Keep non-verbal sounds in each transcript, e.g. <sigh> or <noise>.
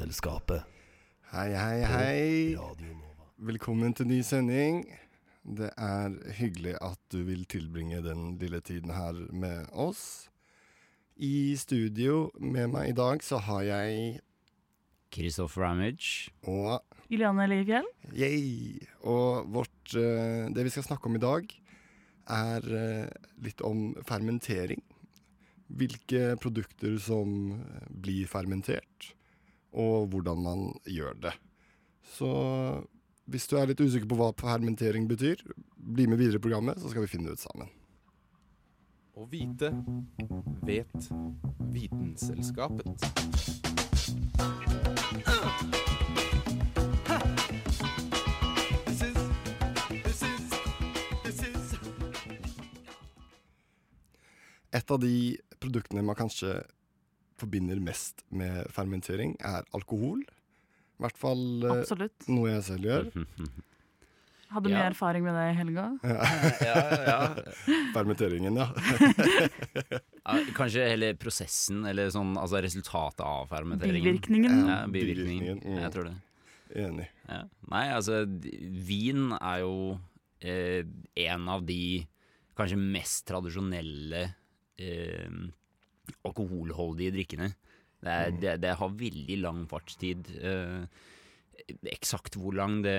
Vitenselskapet. Hei, hei, hei. Velkommen til ny sending. Det er hyggelig at du vil tilbringe den lille tiden her med oss. I studio med meg i dag så har jeg Christopher Ramage. og Juliane Liefjell. Yay! Og vårt eh, Det vi skal snakke om i dag, er eh, litt om fermentering. Hvilke produkter som eh, blir fermentert, og hvordan man gjør det. Så hvis du er litt usikker på hva fermentering betyr, bli med videre i programmet, så skal vi finne det ut sammen. Å vite vet Vitenselskapet. Et av de produktene man kanskje forbinder mest med fermentering, er alkohol. I hvert fall eh, Absolutt. noe jeg selv gjør. <laughs> Hadde mye Ja. erfaring med det i helga. <laughs> ja, ja. <laughs> Fermenteringen, ja. Ja, Kanskje hele prosessen, eller sånn, altså resultatet av fermenteringen. Bivirkningen. Ja, bivirkningen. Bivirkningen, mm. Jeg tror det. Enig. Ja. Nei, altså, vin er jo eh, en av de kanskje mest tradisjonelle eh, alkoholholdige drikkene. Det, er, det, det har veldig lang fartstid. Eh, eksakt hvor lang, det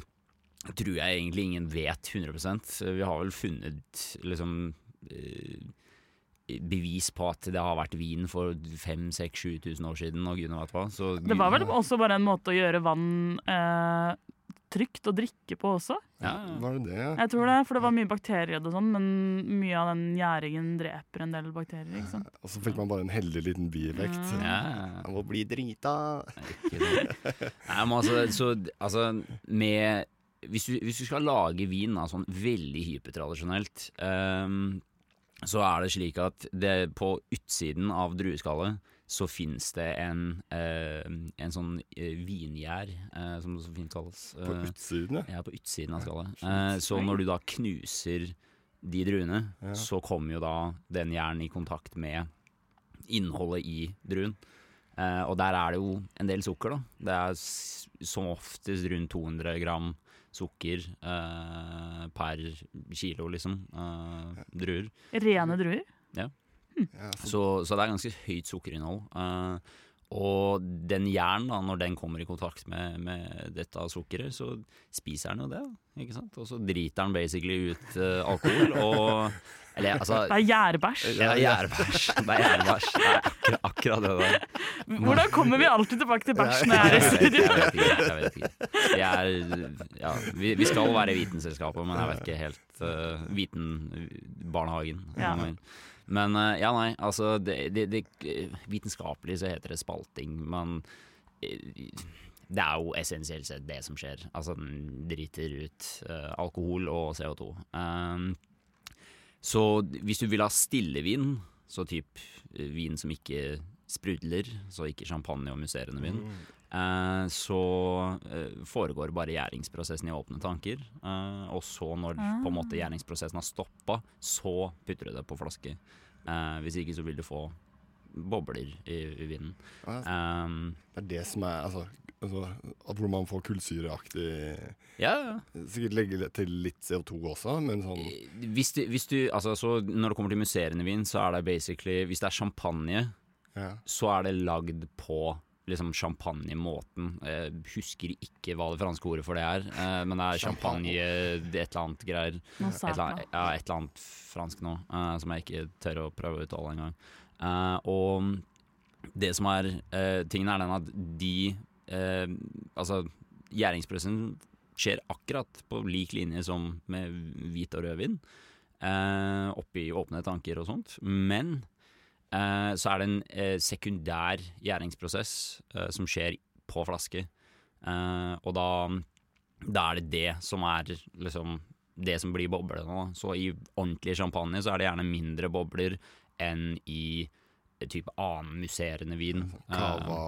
<clears throat> tror jeg egentlig ingen vet 100% Vi har vel funnet liksom eh, bevis på at det har vært vin for 5000-7000 år siden, og gud vet hva. Så Det var vel også bare en måte å gjøre vann eh, trygt å drikke på også. ja, Var det det? Jeg tror det, for det var mye bakterier og sånn, men mye av den gjæringen dreper en del bakterier. ikke sant? Og så fikk man bare en heldig liten bieffekt. Mm. ja. Jeg må bli drita. Nei, men altså, så, altså med hvis du, hvis du skal lage vin da, sånn veldig hypertradisjonelt, um, så er det slik at det, på utsiden av drueskallet så fins det en, eh, en sånn eh, vingjær, eh, som det så fint kalles. På Eh, utsiden, ja. ja, på utsiden av skallet. Eh, så når du da knuser de druene, Ja. så kommer jo da den jern i kontakt med innholdet i druen. Eh, og der er det jo en del sukker, da. Det er som oftest rundt 200 gram sukker eh, per kilo, liksom. Eh, druer. Rene druer. ja så, Så, så det er ganske høyt sukkerinnhold. Uh, og den jern, da, når den kommer i kontakt med, med dette sukkeret, så spiser den jo det. Ikke sant? Og så driter den basically ut uh, alkohol. Og Eller altså Det er gjærbæsj. ja, gjærbæsj. Det er gjærbæsj. Det er akkurat, akkurat det der. Hvordan kommer vi alltid tilbake til bæsjen her er i Jeg studio? vet ikke. Jeg vet ikke. Vi, er, ja, vi, vi skal være Vitenselskapet, men jeg vet ikke helt uh, Vitenbarnehagen. Ja. Men uh, ja, nei, altså det, det, det, Vitenskapelig så heter det spalting, men eh, det er jo essensielt sett det som skjer. Altså den driter ut uh, alkohol og CO2. Um, så hvis du vil ha stillevin, så typ eh, vin som ikke sprudler, så ikke champagne og musserende vin, eh, så eh, foregår bare gjæringsprosessen i åpne tanker. Eh, og så når på en måte gjæringsprosessen har stoppa, så putter du det på flaske. Eh, hvis ikke så vil du få bobler i, i vinen. Ah, Um, det er det som er altså, altså, at Hvor man får kullsyreaktig ja, ja. Sikkert legge til litt CO2 også, men sånn Hvis du, hvis du, altså, så når det kommer til musserende vin, så er det basically Hvis det er champagne, ja. så er det lagd på liksom champagnemåten. Jeg husker ikke hva det franske ordet for det er, eh, men det er champagne, er et eller annet greier. Et eller, annet, ja, et eller annet fransk nå, eh, som jeg ikke tør å prøve å uttale engang. Og det som er tingen, er den at de eh, Altså, gjæringsprosessen skjer akkurat på lik linje som med hvit og rød vin. oppi åpne tanker og sånt. Men eh, så er det en eh, sekundær gjæringsprosess eh, som skjer på flaske. Eh, og da, da er det det som er liksom det som blir boblene. Så i ordentlig champagne så er det gjerne mindre bobler enn i eh, type annen musserende vin. Cava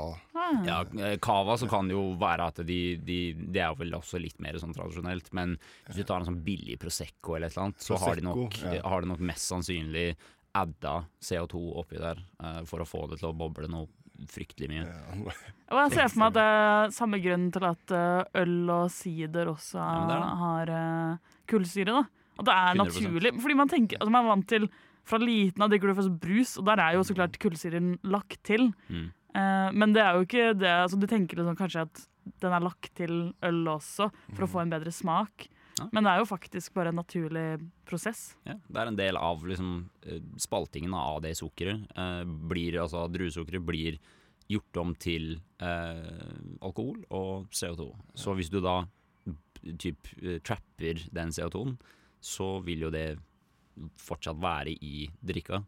ja, eh, cava så kan det jo være at de, de Det er vel også litt mer sånn tradisjonelt, men hvis du tar en sånn billig Prosecco eller et eller annet, så har de, nok, ja. har de nok mest sannsynlig adda CO2 oppi der eh, for å få det til å boble noe fryktelig mye. ja. Jeg ser for meg at det er samme grunn til at eh, øl og sider også Ja, er har uh, kullsyre. da. At det er 100%. naturlig. Fordi man tenker, altså man er vant til Fra liten av drikker du først brus, og der er jo så klart kullsyren lagt til. Mm. Eh, men det er jo ikke det. altså Du tenker liksom kanskje at den er lagt til øl også, for å få en bedre smak. Ja. Men det er jo faktisk bare en naturlig prosess. Ja, det er en del av liksom, eh, spaltingen av det sukkeret. Eh, blir, altså druesukkeret blir gjort om til eh, alkohol og CO2. Så hvis du da typ eh, trapper den CO2-en, så vil jo det fortsatt være i drikka,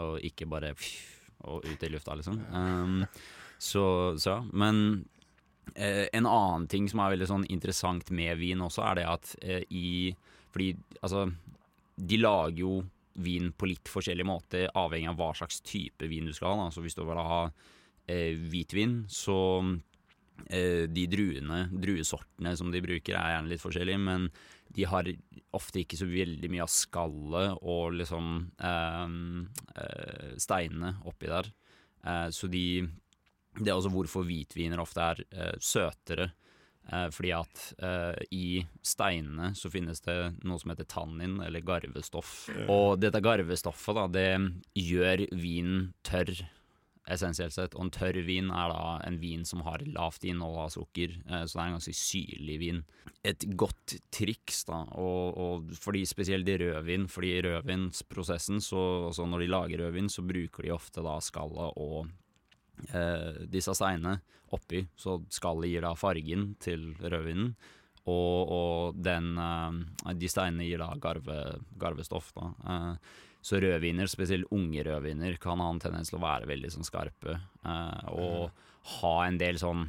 og ikke bare pff, og ut i lufta, liksom. Um, så, så ja. Men en annen ting som er veldig sånn interessant med vin også, er det at eh, i Fordi altså De lager jo vin på litt forskjellig måte, avhengig av hva slags type vin du skal ha. da. Så hvis du vil ha eh, hvitvin, så eh, de druene, druesortene som de bruker, er gjerne litt forskjellige, men de har ofte ikke så veldig mye av skallet og liksom eh, eh, steinene oppi der. Eh, så de Det er også hvorfor hvitviner ofte er eh, søtere. Eh, fordi at eh, i steinene så finnes det noe som heter tannin, eller garvestoff. Og dette garvestoffet da, det gjør vinen tørr, essensielt sett. Og en tørr vin er da en vin som har lavt innhold av sukker, eh, så det er en ganske syrlig vin. Et godt triks, da, og, og fordi spesielt i rødvin, fordi i rødvinsprosessen, så når de lager rødvin, så bruker de ofte da skallet og eh, disse steinene oppi, så skallet gir da fargen til rødvinen. Og, og den, eh, de steinene gir da garve, garvestoff. Da. Eh, så rødviner, spesielt unge rødviner, kan ha en tendens til å være veldig sånn skarpe. eh, og ha en del sånn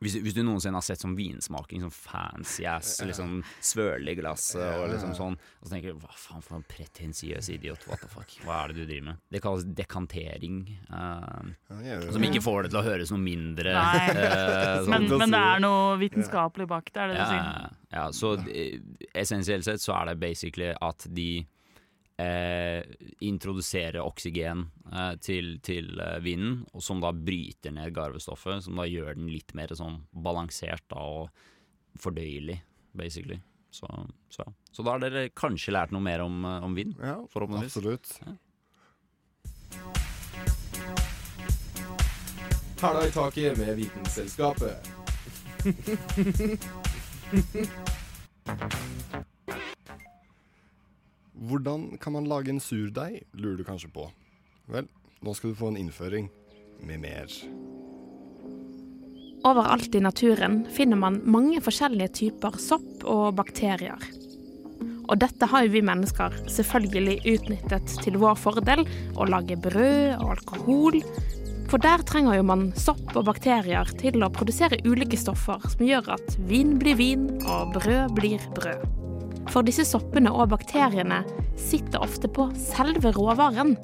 hvis, hvis du noensinne har sett sånn vinsmaking, sånn fancy ass, liksom svølig glass og liksom sånn, og så tenker du hva faen for en pretensiøs idiot, what the fuck, hva er det du driver med? Det kalles dekantering, eh, Ja, gjør som ikke får det til å høres noe mindre Nei. eh, <laughs> sånn. Men, men det er noe vitenskapelig bak det, er det du Ja, sier? ja, så eh, essensielt sett så er det basically at de eh, introdusere oksygen eh, til, til eh, vinen, og som da bryter ned garvestoffet, som da gjør den litt mer sånn balansert da, og fordøyelig, basically. Så, så, så da har dere kanskje lært noe mer om, eh, om vin, Ja, forhåpentligvis. absolutt. Hæla i taket med Vitenselskapet. <laughs> Hvordan kan man lage en surdeig, lurer du kanskje på. Vel, nå skal du få en innføring med mer. Overalt i naturen finner man mange forskjellige typer sopp og bakterier. Og dette har jo vi mennesker selvfølgelig utnyttet til vår fordel å lage brød og alkohol. For der trenger jo man sopp og bakterier til å produsere ulike stoffer som gjør at vin blir vin og brød blir brød. For disse soppene og bakteriene sitter ofte på selve råvaren.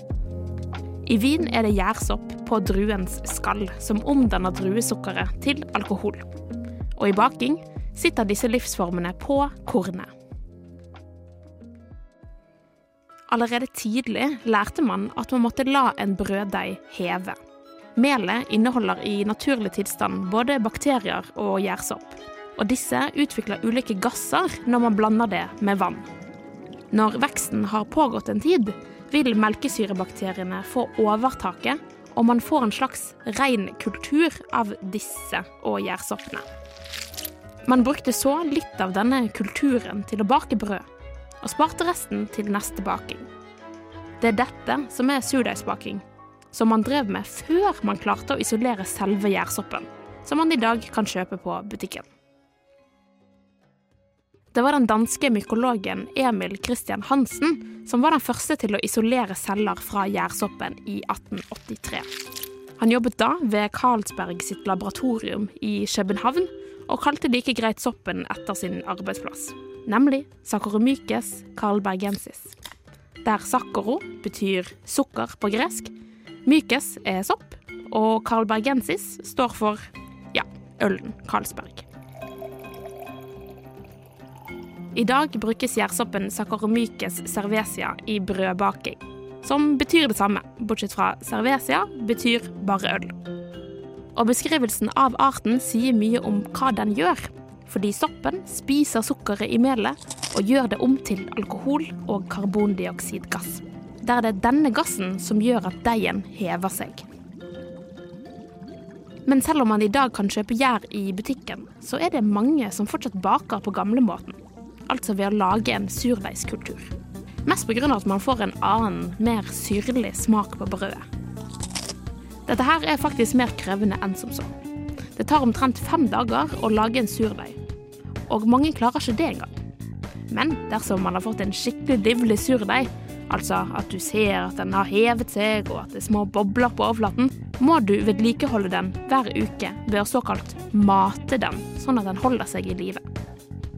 I vin er det gjærsopp på druens skall som omdanner druesukkeret til alkohol. Og i baking sitter disse livsformene på kornet. Allerede tidlig lærte man at man måtte la en brøddeig heve. Melet inneholder i naturlig tilstand både bakterier og gjærsopp. Og disse utvikler ulike gasser når man blander det med vann. Når veksten har pågått en tid, vil melkesyrebakteriene få overtaket, og man får en slags ren kultur av disse og gjærsoppene. Man brukte så litt av denne kulturen til å bake brød, og sparte resten til neste baking. Det er dette som er surdeigsbaking, som man drev med før man klarte å isolere selve gjærsoppen, som man i dag kan kjøpe på butikken. Det var den danske mykologen Emil Christian Hansen som var den første til å isolere celler fra gjærsoppen i 1883. Han jobbet da ved Carlsberg sitt laboratorium i København, og kalte like greit soppen etter sin arbeidsplass, nemlig Saccharomyces carlbergensis. Der saccaro betyr sukker på gresk, mykes er sopp, og carlbergensis står for ja, ølen Carlsberg. I dag brukes gjærsoppen Saccharomyces cervesia i brødbaking, som betyr det samme, bortsett fra cervesia betyr bare øl. Og beskrivelsen av arten sier mye om hva den gjør, fordi soppen spiser sukkeret i melet og gjør det om til alkohol og karbondioksidgass. Der det er denne gassen som gjør at deigen hever seg. Men selv om man i dag kan kjøpe gjær i butikken, så er det mange som fortsatt baker på gamlemåten. Altså ved å lage en surdeigskultur. Mest pga. at man får en annen, mer syrlig smak på brødet. Dette her er faktisk mer krevende enn som så. Det tar omtrent fem dager å lage en surdeig, og mange klarer ikke det engang. Men dersom man har fått en skikkelig livlig surdeig, altså at du ser at den har hevet seg og at det er små bobler på overflaten, må du vedlikeholde den hver uke ved å såkalt mate den, sånn at den holder seg i live.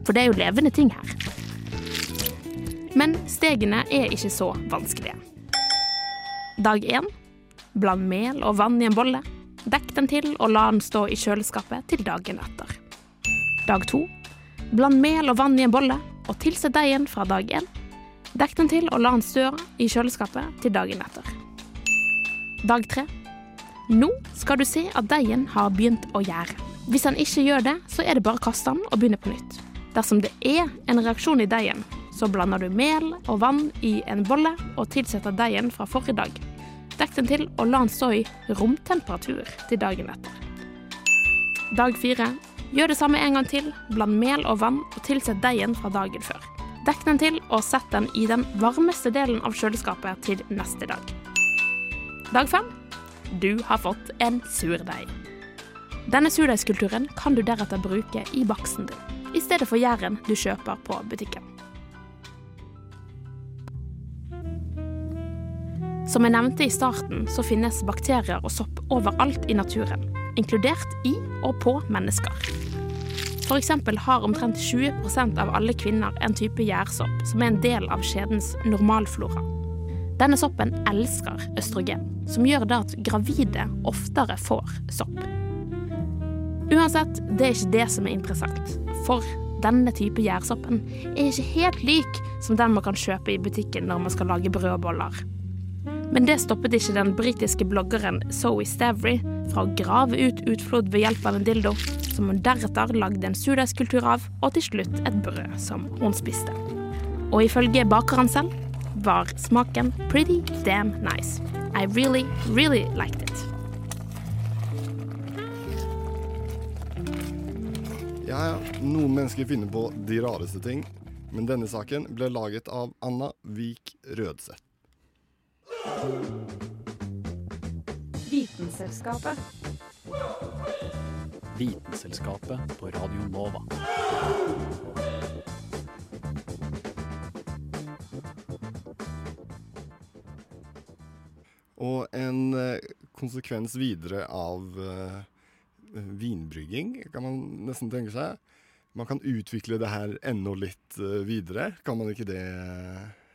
For det er jo levende ting her. Men stegene er ikke så vanskelige. Dag én bland mel og vann i en bolle. Dekk den til og la den stå i kjøleskapet til dagen etter. Dag to bland mel og vann i en bolle og tilsett deigen fra dag én. Dekk den til og la den stå i kjøleskapet til dagen etter. Dag tre nå skal du se at deigen har begynt å gjære. Hvis den ikke gjør det, så er det bare å kaste den og begynne på nytt. Dersom det er en reaksjon i deigen, så blander du mel og vann i en bolle og tilsetter deigen fra forrige dag. Dekk den til og la den stå i romtemperatur til dagen etter. Dag fire. Gjør det samme en gang til. Bland mel og vann og tilsett deigen fra dagen før. Dekk den til og sett den i den varmeste delen av kjøleskapet til neste dag. Dag fem. Du har fått en surdeig. Denne surdeigskulturen kan du deretter bruke i baksten din, i stedet for gjæren du kjøper på butikken. Som jeg nevnte i starten, så finnes bakterier og sopp overalt i naturen, inkludert i og på mennesker. Eksempel har omtrent 20% av alle kvinner en type gjærsopp som er en del av skjedens normalflora. Denne soppen elsker østrogen, som gjør det at gravide oftere får sopp. Uansett, det er ikke det som er interessant, for denne type gjærsoppen er ikke helt lik som den man kan kjøpe i butikken når man skal lage brødboller. Men det stoppet ikke den britiske bloggeren Zoe Stavry fra å grave ut utflod ved hjelp av en dildo, som hun deretter lagde en surdeigskultur av, og til slutt et brød som hun spiste. Og ifølge bakeren selv var smaken pretty damn nice. I really, really liked it. Ja, ja. Noen mennesker finner på de rareste ting, men denne saken ble laget av Anna Vik Rødseth. Vitenselskapet. Vitenselskapet på Radio Nova. Og en eh, konsekvens videre av eh, vinbrygging, kan man nesten tenke seg. Man kan utvikle det her enda litt eh, videre, kan man ikke det?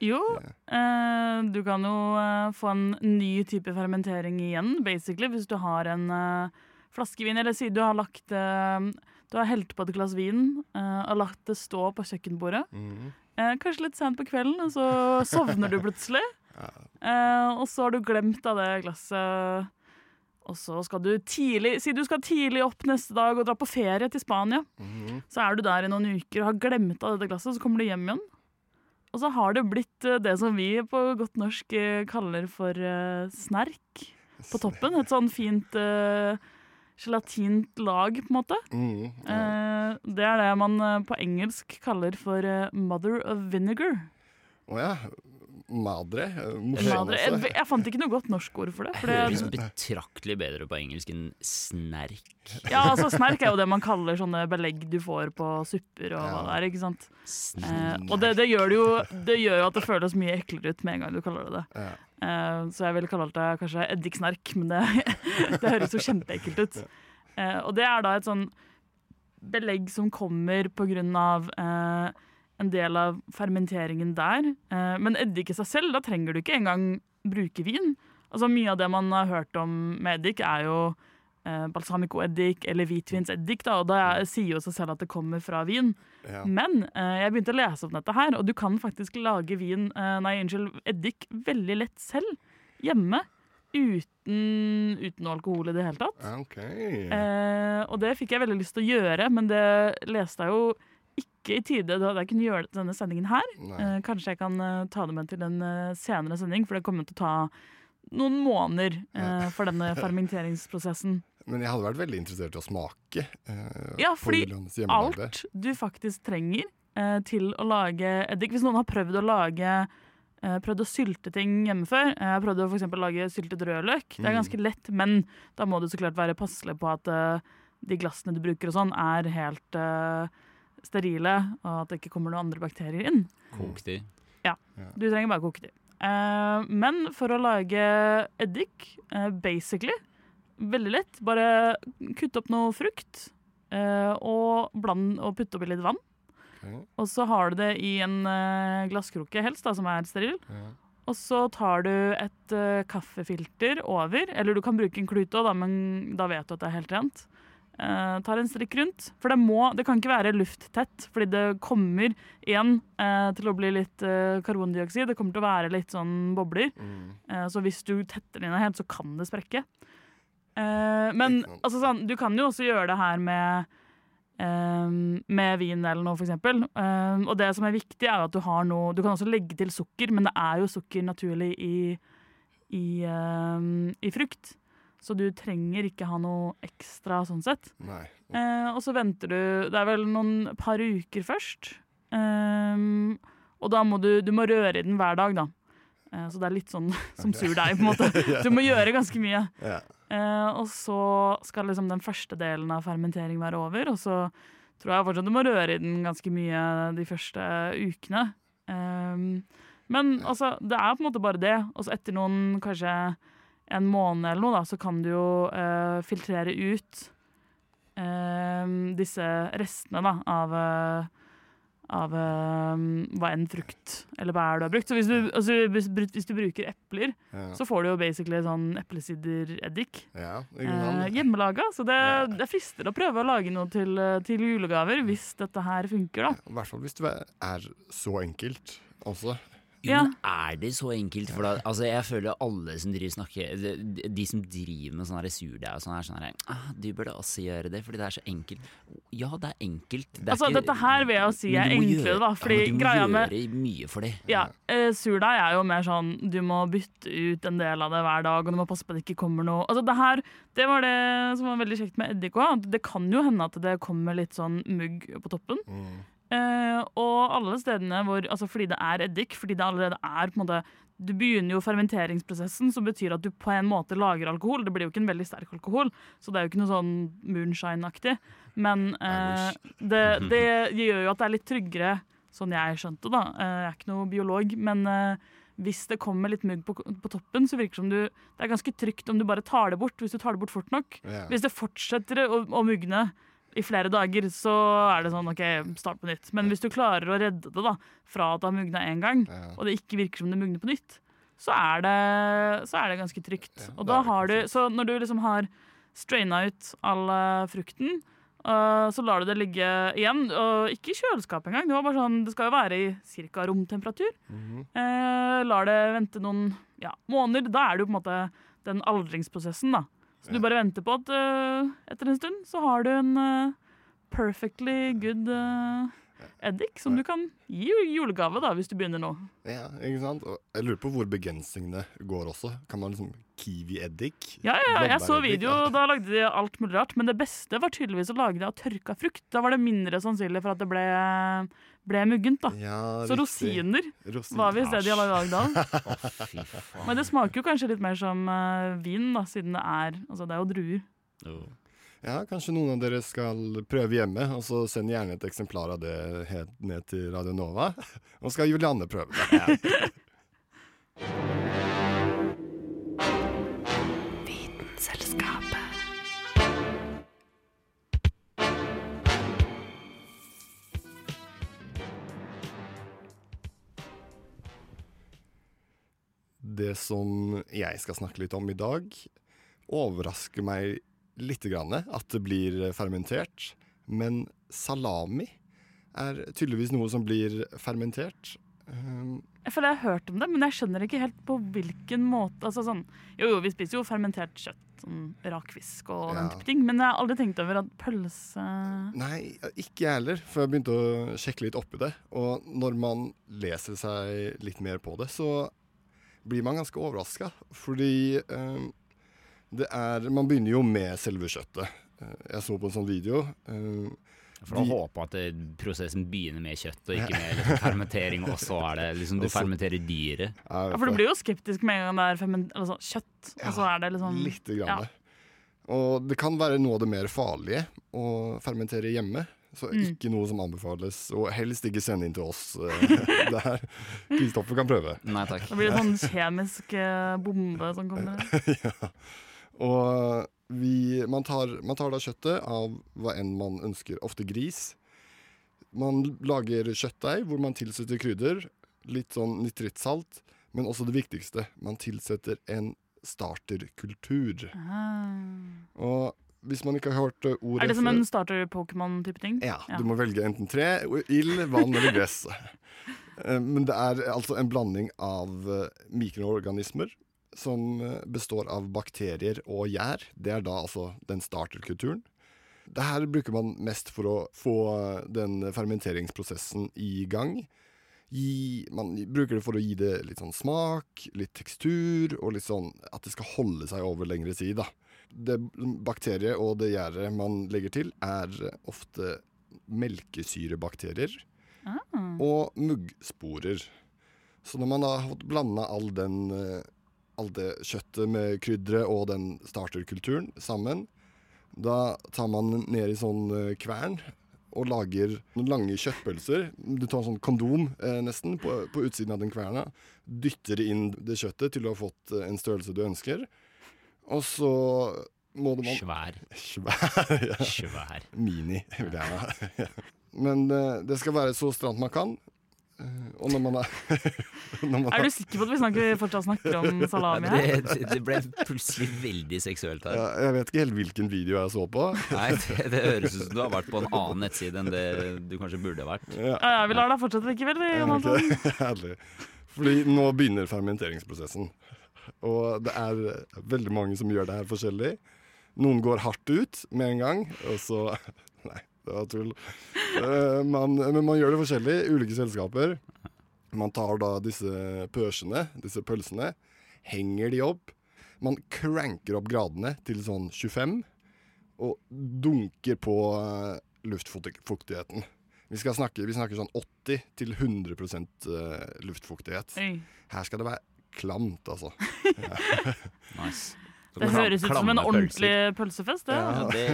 Jo, eh, du kan jo eh, få en ny type fermentering igjen, basically, hvis du har en eh, flaskevin, eller si du har lagt eh, Du har helt på et glass vin eh, og lagt det stå på kjøkkenbordet. Mm. Eh, kanskje litt sent på kvelden, og så sovner du plutselig. <laughs> Eh, og så har du glemt av det glasset. Og så skal du tidlig Si du skal tidlig opp neste dag og dra på ferie til Spania. Mhm. Så er du der i noen uker og har glemt av dette glasset, så kommer du hjem igjen. Og så har det blitt eh, det som vi på godt norsk eh, kaller for eh, snerk på toppen. Et sånn fint uh, gelatint lag, på en måte. Mm, ja. uh, det er det man på engelsk kaller for mother of vinegar. Å ja. Madre. eh, Madre. Jeg, jeg fant ikke noe godt norsk ord for det. For Høres betraktelig bedre på engelsk enn snerk. ja, altså Snerk er jo det man kaller sånne belegg du får på supper og hva det er. ikke sant? Eh, og det, det, gjør det, jo, det gjør jo at det føles mye eklere ut med en gang du kaller det det. Ja. Eh, så jeg ville kalt det kanskje eddiksnerk, men det, <laughs> det høres jo kjempeekkelt ut. Eh, og det er da et sånn belegg som kommer på grunn av eh, en del av fermenteringen der. Eh, men eddik i seg selv, da trenger du ikke engang bruke vin. Altså Mye av det man har hørt om med eddik, er jo eh, balsamicoeddik eller hvitvinseddik. Da, og det er- sier jo seg selv at det kommer fra vin. Ja. Men eh, jeg begynte å lese om dette her, og du kan faktisk lage vin, nei, unnskyld, eddik veldig lett selv. Hjemme. Uten, uten alkohol i det hele tatt. Okay. ok. Eh, og det fikk jeg veldig lyst til å gjøre, men det leste jeg jo ikke i tide da jeg kunne gjøre denne sendingen her. Eh, kanskje jeg kan eh, ta det med til en eh, senere sending, for det kommer til å ta noen måneder eh, for denne fermenteringsprosessen. <laughs> Men jeg hadde vært veldig interessert i å smake. eh, Ja, fordi alt du faktisk trenger eh, til å lage eddik Hvis noen har prøvd å lage Prøvd å sylte ting hjemme før Jeg har prøvd å for lage syltet rødløk. Det er Mm. ganske lett, men da må du så klart være passelig på at de glassene du bruker og sånn, er helt eh, sterile, og at det ikke kommer noen andre bakterier inn. Kok de. Ja, Du trenger bare koke de. Eh, men for å lage eddik, eh, basically, veldig lett. Bare kutte opp noe frukt eh, og, bland, og putte oppi litt vann. Og så har du det i en glasskrukke, helst, da, som er steril. Ja. Og så tar du et kaffefilter over, eller du kan bruke en klut òg, men da vet du at det er helt rent. Eh, tar en strikk rundt. For det, må, det kan ikke være lufttett, fordi det kommer igjen uh, til å bli litt uh, karbondioksid. Det kommer til å være litt sånn bobler. Mm. Så hvis du tetter den inn helt, så kan det sprekke. Men altså, sånn, du kan jo også gjøre det her med med vin eller noe, f.eks. Uh, og det som er viktig, er at du har noe Du kan også legge til sukker, men det er jo sukker naturlig i, i, i frukt. Så du trenger ikke ha noe ekstra sånn sett. Nei. Eh, og så venter du Det er vel noen par uker først. Eh, og da må du, du må røre i den hver dag, da. Eh, så det er litt sånn <laughs> som sur deig, på en måte. <laughs> Du må gjøre ganske mye. Ja. Eh, og så skal liksom den første delen av fermentering være over, og så tror jeg fortsatt du må røre i den ganske mye de første ukene. Ehm, men altså, det er på en måte bare det. Og så etter noen kanskje en måned eller noe, da, så kan du jo uh, filtrere ut uh, disse restene da, av, eh, av hva enn frukt eller bær du har brukt. Så hvis du, altså, hvis, du bruker epler, Ja. så får du jo basically sånn eplesidereddik. ja, Eh, hjemmelaga. Så det, Ja. det frister å prøve å lage noe til, til julegaver, hvis dette her funker, da. I hvert fall hvis det er så enkelt også. Jo, Ja. men er det så enkelt? For da, altså jeg føler alle som driver snakker De, de som driver med sånn her surdeig og sånn, er sånn her ah, Du burde også gjøre det, fordi det er så enkelt. Ja, det er enkelt. Det er Altså, ikke- dette her vil jeg jo si er enklere, gjøre- da, fordi ja, med du må greia med- gjøre mye for det. Ja, uh, Surdeig er jo mer sånn du må bytte ut en del av det hver dag, og du må passe på at det ikke kommer noe Altså Det her, det var det som var veldig kjekt med eddik òg. Det kan jo hende at det kommer litt sånn mugg på toppen. Mm. Eh, og alle stedene hvor Altså fordi det er eddik, fordi det allerede er på en måte Du begynner jo fermenteringsprosessen, som betyr at du på en måte lager alkohol. Det blir jo ikke en veldig sterk alkohol, så det er jo ikke noe sånn moonshine-aktig. Men uh, det, <laughs> det gjør jo at det er litt tryggere, sånn jeg skjønte, da. Uh, Jeg er ikke noe biolog, men eh, hvis det kommer litt mugg på, på toppen, så virker det som du Det er ganske trygt om du bare tar det bort, hvis du tar det bort fort nok. Yeah. Hvis det fortsetter å, å mugne i flere dager, så er det sånn OK, start på nytt. Men hvis du klarer å redde det da, fra at det har mugna én gang, Ja. og det ikke virker som det mugner på nytt, så er det, så er det ganske trygt. Ja, og da har du, så når du liksom har straina ut all eh, frukten, uh, så lar du det ligge igjen. Og ikke i kjøleskapet engang. Det, var bare sånn, det skal jo være i ca. romtemperatur. Mm -hmm. uh, lar det vente noen ja, måneder. Da er det jo på en måte den aldringsprosessen, da. Så du bare venter på at uh, etter en stund så har du en uh, perfectly good eh, eddik som du kan gi julegave da, hvis du begynner nå. Ja, ikke sant? Og jeg lurer på hvor begrensningene går også. Kan man liksom kiwi-eddik? Ja, ja, ja, jeg så video, ja. da lagde de alt mulig rart. Men det beste var tydeligvis å lage det av tørka frukt. Da var det mindre sannsynlig for at det ble, ble muggent. da. Ja, Så riktig. rosiner Rosin- var visst det de hadde lagd <laughs> av. Faen. Men det smaker jo kanskje litt mer som uh, vin, da, siden det er altså det er jo druer. Jo. Ja, kanskje noen av dere skal prøve hjemme, og så send gjerne et eksemplar av det helt ned til Radio Nova. <laughs> Og skal Julianne prøve det. Vitenselskapet. Det som jeg skal snakke litt om i dag, overrasker meg litt grann at det blir fermentert. Men salami er tydeligvis noe som blir fermentert. Um, Jeg føler jeg har hørt om det, men jeg skjønner ikke helt på hvilken måte. Altså sånn, jo, jo, vi spiser jo fermentert kjøtt, sånn rakfisk og den Ja. type ting, men jeg har aldri tenkt over at pølse Nei, ikke jeg heller, for jeg begynte å sjekke litt oppi det. Og når man leser seg litt mer på det, så blir man ganske overraska. Fordi eh, det er Man begynner jo med selve kjøttet. Eh, jeg så på en sånn video. eh, For å De- håpe at det, prosessen begynner med kjøtt, og ikke <laughs> med liksom, fermentering, og så er det liksom du fermenterer dyret. Ja, for du blir jo skeptisk med en gang det er ferment, altså, kjøtt, og så er det liksom Lite grann. Ja. Og det kan være noe av det mer farlige å fermentere hjemme. Så Mm. ikke noe som anbefales. Og helst ikke sende inn til oss eh, <laughs> der. Kristoffer kan prøve. Nei takk. Da blir det sånn <laughs> kjemisk eh, bombe som kommer. ja. Og vi, man, tar, man tar da kjøttet av hva enn man ønsker, ofte gris. Man lager kjøttdeig hvor man tilsetter krydder, litt sånn nitrittsalt, men også det viktigste, man tilsetter en starterkultur. Ah. Og hvis man ikke har hørt ordet Er det som en starter-Pokémon-type ting? ja, du må velge enten tre, ild, vann eller gress. <laughs> Eh, Men det er altså en blanding av eh, mikroorganismer som eh, består av bakterier og gjær. Det er da altså den starterkulturen. Det her bruker man mest for å få eh, den fermenteringsprosessen i gang. Gi, man bruker det for å gi det litt sånn smak, litt tekstur, og litt sånn at det skal holde seg over lengre tid. da. Det bakteriet og det gjæret man legger til, er ofte melkesyrebakterier Ah. og muggsporer. Så når man har fått blanda all den eh, all det kjøttet med krydderet og den starterkulturen sammen, da tar man ned i sånn eh, kvern og lager noen lange kjøttpølser. Du tar en sånn kondom eh, nesten på, på utsiden av den kverna. Dytter inn det kjøttet til du har fått eh, en størrelse du ønsker. Og så må du man Svær. Svær. ja. Svær. Mini, vil jeg ha. <laughs> Men eh, det skal være så stramt man kan. Eh, og når man er <laughs> når man Er du sikker på at vi snakker, fortsatt snakker om <laughs> salami her? Det, det ble plutselig veldig seksuelt her. ja, Jeg vet ikke helt hvilken video jeg så på. <laughs> Nei, det, det høres ut som du har vært på en annen nettside enn det du kanskje burde vært. Ja, Ja, vi lar deg fortsette likevel, vi, ok. Jonathan. Herlig. Fordi nå begynner fermenteringsprosessen. Og det er veldig mange som gjør det her forskjellig. Noen går hardt ut med en gang, og så det var tull. Man, men man gjør det forskjellig. Ulike selskaper. Man tar da disse pøsene, disse pølsene, henger de opp. Man cranker opp gradene til sånn 25, og dunker på eh, luftfuktigheten. Vi, snakke, vi snakker sånn 80 til 100 eh, luftfuktighet. Her skal det være klamt, altså. <laughs> <laughs> Nice. Det høres ut som en ordentlig pølsefest, det. Ja, det,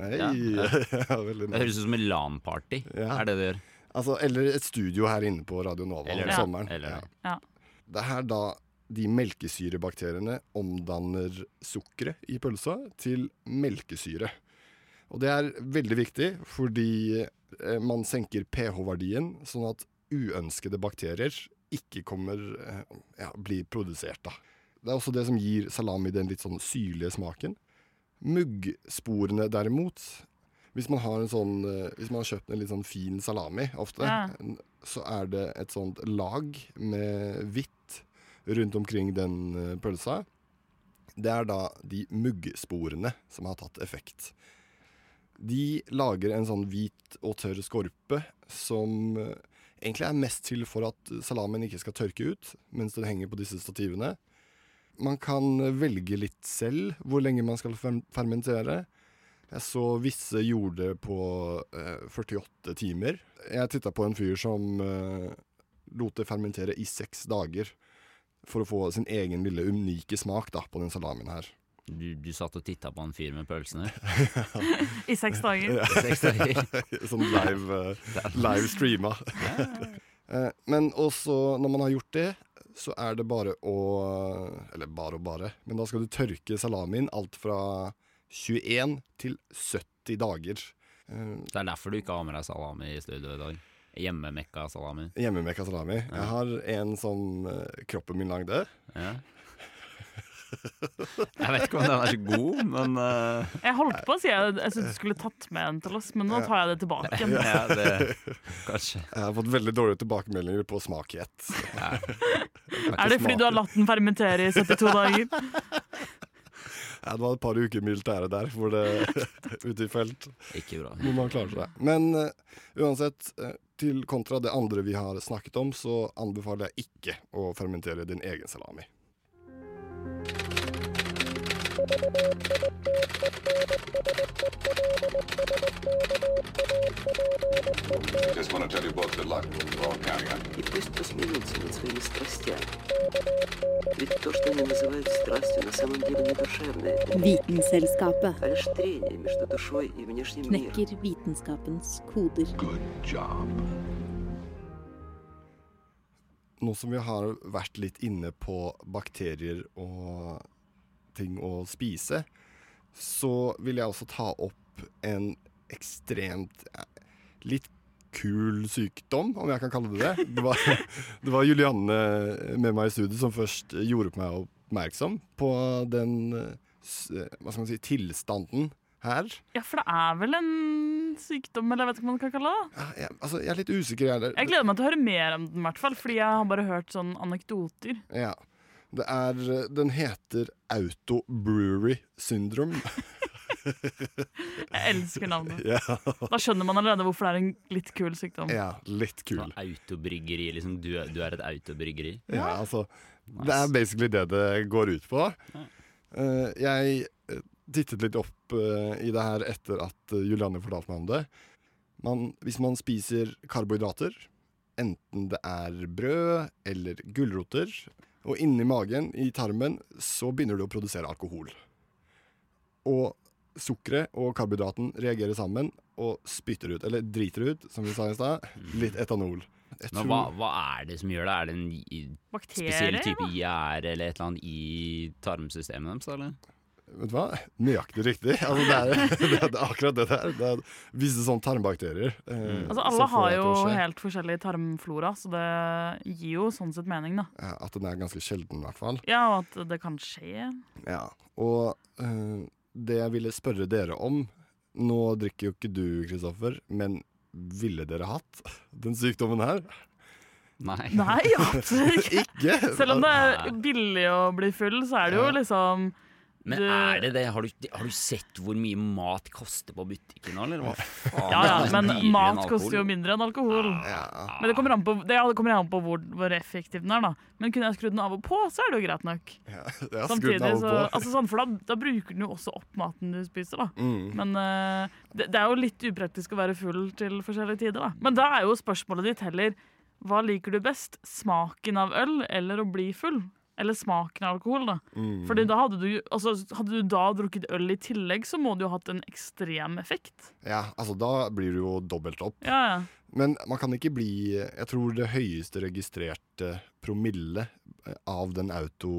Hei! ja, <laughs> det høres ut som en LAN-party. Ja. Er det det gjør? Altså, eller et studio her inne på Radio Nova Eller om sommeren. Eller. Ja. Det er her da de melkesyrebakteriene omdanner sukkeret i pølsa til melkesyre. Og det er veldig viktig fordi eh, man senker pH-verdien, sånn at uønskede bakterier ikke kommer eh, ja, blir produsert. da. Det er også det som gir salami den litt sånn syrlige smaken. Muggsporene derimot Hvis man har en sånn eh, Hvis man har kjøpt en litt sånn fin salami ofte, Ja. så er det et sånt lag med hvitt rundt omkring den eh, pølsa. Det er da de muggsporene som har tatt effekt. De lager en sånn hvit og tørr skorpe som eh, egentlig er mest til for at salamen ikke skal tørke ut mens den henger på disse stativene. Man kan velge litt selv hvor lenge man skal fermentere. Jeg så visse gjorde det på eh, 48 timer. Jeg titta på en fyr som eh, lot det fermentere i seks dager. For å få sin egen lille unike smak da, på den salamien her. Du, du satt og titta på en fyr med pølsene? <laughs> I seks dager. I seks dager. <laughs> sånn live, eh, <laughs> live streama. Eh, Men også når man har gjort det, så er det bare å Eller bare og bare, men da skal du tørke salamien alt fra 21 til 70 dager. Eh, Det er derfor du ikke har med deg salami i studio i dag. Hjemmemekka salami. Hjemmemekka salami. Jeg har en som eh, kroppen min lagde. Ja. Jeg vet ikke om den er så god, men uh... Jeg holdt på å si jeg, jeg syntes du skulle tatt med en til oss, men nå tar jeg det tilbake. ja, det, kanskje. Jeg har fått veldig dårlige tilbakemeldinger på smak i ett. Er det fordi du har latt den fermentere i 72 dager? <laughs> Ja, det var et par uker militære der hvor det <laughs> ute i felt. Ikke bra. Hvor man klarer seg. Men uh, uansett, eh, til kontra det andre vi har snakket om, så anbefaler jeg ikke å fermentere din egen salami. И пусть посмеются над своими страстями. Ведь то, что они называют страстью, на самом деле не душевное, Vitenselskapet а лишь трение между душой и внешним миром. knekker vitenskapens koder. Nå som vi har vært litt inne på bakterier og ting å spise, så vil jeg også ta opp en ekstremt eh, litt kul sykdom, om jeg kan kalle det det. Det var, <laughs> det var Julianne med meg i studio som først gjorde meg oppmerksom på den hva skal man si, tilstanden her. Ja, for det er vel en sykdom, eller jeg vet ikke hva man kan kalle det. Ja, jeg, altså, jeg er litt usikker. Jeg, Jeg gleder meg til å høre mer om den, i hvert fall, fordi jeg har bare hørt sånne anekdoter. Ja. Det er Den heter Auto-Brewery Syndrome. Jeg elsker navnet. <laughs> ja. Da skjønner man allerede hvorfor det er en litt kul sykdom. ja, litt kul. Sånn autobryggeri, liksom. Du, du er et autobryggeri. Ja, altså Det er basically det det går ut på. Eh, jeg eh, tittet litt opp eh, i det her etter at eh, Julianne fortalte meg om det. Man, hvis man spiser karbohydrater, enten det er brød eller gulroter, og inni magen, i tarmen, så begynner du å produsere alkohol. Og sukkeret og karbohydraten reagerer sammen og spytter ut, eller driter ut, som vi sa i stad, litt etanol. Jeg Men hva, hva er det som gjør det? Er det en i- Bakterier, spesiell type gjær eller et eller annet i tarmsystemet deres? Eller? Vet du hva? Nøyaktig riktig. Altså, det, er, <laughs> det, er, det er akkurat det der. Det er visse sånne tarmbakterier. eh, Altså, alle har jo helt forskjellig tarmflora, så det gir jo sånn sett mening, da. Ja, At den er ganske sjelden, i hvert fall. Ja, og at det kan skje. Ja. Og eh, det jeg ville spørre dere om Nå drikker jo ikke du, Kristoffer, men ville dere hatt den sykdommen her? Nei. Nei, ja, ikke. <laughs> Ikke? Selv om det er billig å bli full, så er det jo liksom Men du- er det det? Har du, har du sett hvor mye mat koster på butikken nå, eller hva faen? Ja, ja, men mat koster jo mindre enn alkohol. Men det kommer an på, det, det kommer an på hvor, hvor effektiv den er, da. Men kunne jeg skrudd den av og på, så er det jo greit nok. <laughs> Ja, jeg Samtidig av så og på. altså sånn, For da, da bruker den jo også opp maten du spiser, da. Mm. Men uh, det, det er jo litt upraktisk å være full til forskjellige tider, da. Men da er jo spørsmålet ditt heller hva liker du best? Smaken av øl eller å bli full? Eller smaken av alkohol, da. Mm. Fordi da hadde du, altså, hadde du da drukket øl i tillegg, så må det jo ha hatt en ekstrem effekt. Ja, altså da blir du jo dobbelt opp. Ja, ja. Men man kan ikke bli Jeg tror det høyeste registrerte promille eh, av den auto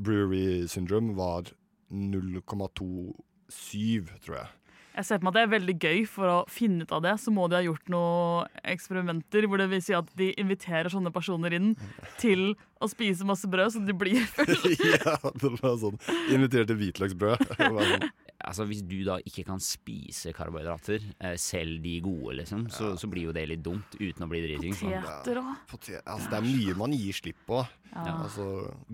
brewery syndrome var 0,27, tror jeg. Jeg ser på meg at det er veldig gøy. For å finne ut av det, så må de ha gjort noen eksperimenter hvor det vil si at de inviterer sånne personer inn til å spise masse brød, så de blir fulle. <laughs> ja, det var sånn Invitert til hvitløksbrød. <laughs> Altså Hvis du da ikke kan spise karbohydrater, eh, selv de gode, liksom, så, så blir jo det litt dumt uten å bli driting. Poteter òg. Ja, altså, det er mye man gir slipp på. Ja. Altså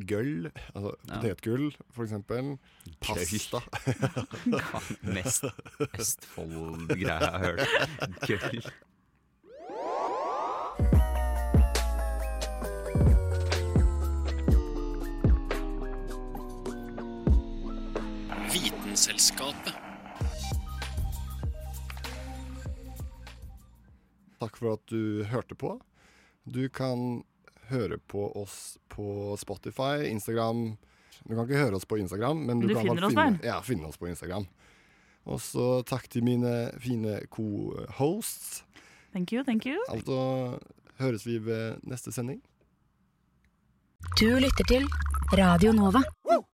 gull, altså potetgull for eksempel. Pasta. <laughs> Mest Østfold-greia jeg har hørt. <laughs> Gull. Vitenselskapet. Takk for at du hørte på. Du kan høre på oss på Spotify, Instagram Du kan ikke høre oss på Instagram, men du, Du kan finner oss finne. Ja, finne oss på Instagram. Og så takk til mine fine co-hosts. Thank you, thank you. Altså høres vi ved neste sending. Du lytter til Radio Nova.